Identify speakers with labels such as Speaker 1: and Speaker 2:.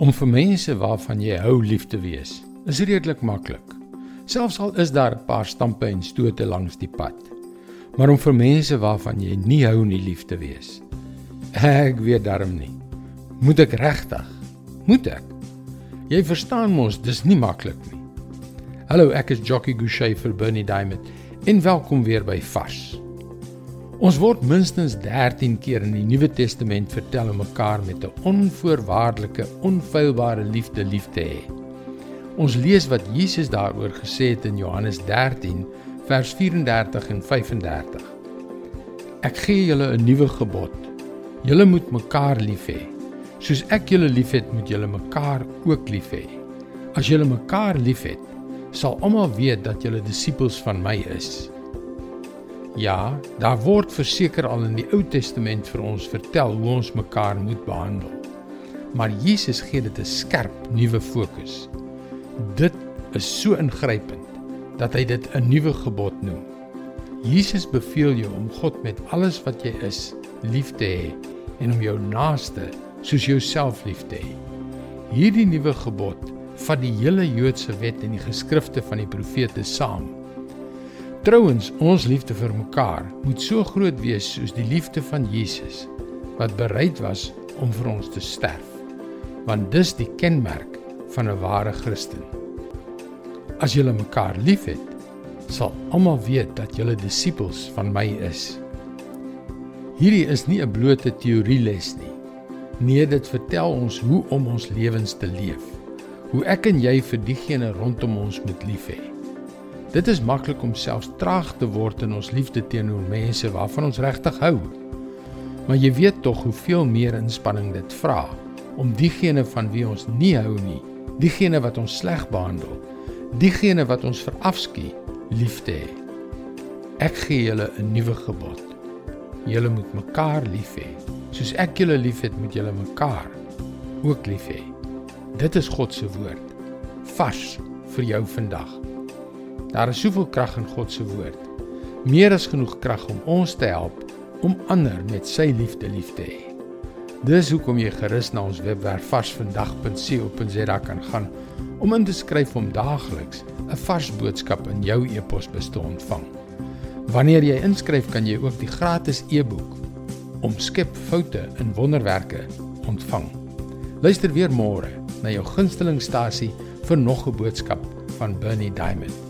Speaker 1: Om vir mense waarvan jy hou lief te wees, is redelik maklik. Selfs al is daar 'n paar stampe en stote langs die pad. Maar om vir mense waarvan jy nie hou nie lief te wees, ek weet darm nie. Moet ek regtig? Moet ek? Jy verstaan mos, dis nie maklik nie. Hallo, ek is Jockey Gouchee vir Bernie Diamond. En welkom weer by Vars. Ons word minstens 13 keer in die Nuwe Testament vertel om mekaar met 'n onvoorwaardelike, onfeilbare liefde lief te hê. Ons lees wat Jesus daaroor gesê het in Johannes 13 vers 34 en 35. Ek gee julle 'n nuwe gebod. Julle moet mekaar lief hê. Soos ek julle liefhet, moet julle mekaar ook lief hê. As julle mekaar liefhet, sal almal weet dat julle disippels van my is. Ja, daar word verseker al in die Ou Testament vir ons vertel hoe ons mekaar moet behandel. Maar Jesus gee dit 'n skerp nuwe fokus. Dit is so ingrypend dat hy dit 'n nuwe gebod noem. Jesus beveel jou om God met alles wat jy is lief te hê en om jou naaste soos jouself lief te hê. Hierdie nuwe gebod vat die hele Joodse wet en die geskrifte van die profete saam Trouwens, ons liefde vir mekaar moet so groot wees soos die liefde van Jesus wat bereid was om vir ons te sterf. Want dis die kenmerk van 'n ware Christen. As julle mekaar liefhet, sal almal weet dat julle disippels van my is. Hierdie is nie 'n blote teorieles nie. Nee, dit vertel ons hoe om ons lewens te leef. Hoe ek en jy vir diegene rondom ons moet lief hê. Dit is maklik om selfs traag te word in ons liefde teenoor mense waarvan ons regtig hou. Maar jy weet tog hoeveel meer inspanning dit vra om diegene van wie ons nie hou nie, diegene wat ons sleg behandel, diegene wat ons verafskie, lief te hê. Ek gee julle 'n nuwe gebod. Julle moet mekaar lief hê. Soos ek julle liefhet, moet julle mekaar ook lief hê. Dit is God se woord. Vars vir jou vandag. Daar is soveel krag in God se woord. Meer as genoeg krag om ons te help om ander met sy liefde lief te hê. Dis hoekom jy gerus na ons webwerf varsvandag.co.za kan gaan om in te skryf om daagliks 'n vars boodskap in jou e-posbus te ontvang. Wanneer jy inskryf, kan jy ook die gratis e-boek Omskep foute in wonderwerke ontvang. Luister weer môre na jou gunstelingstasie vir nog 'n boodskap van Bernie Diamond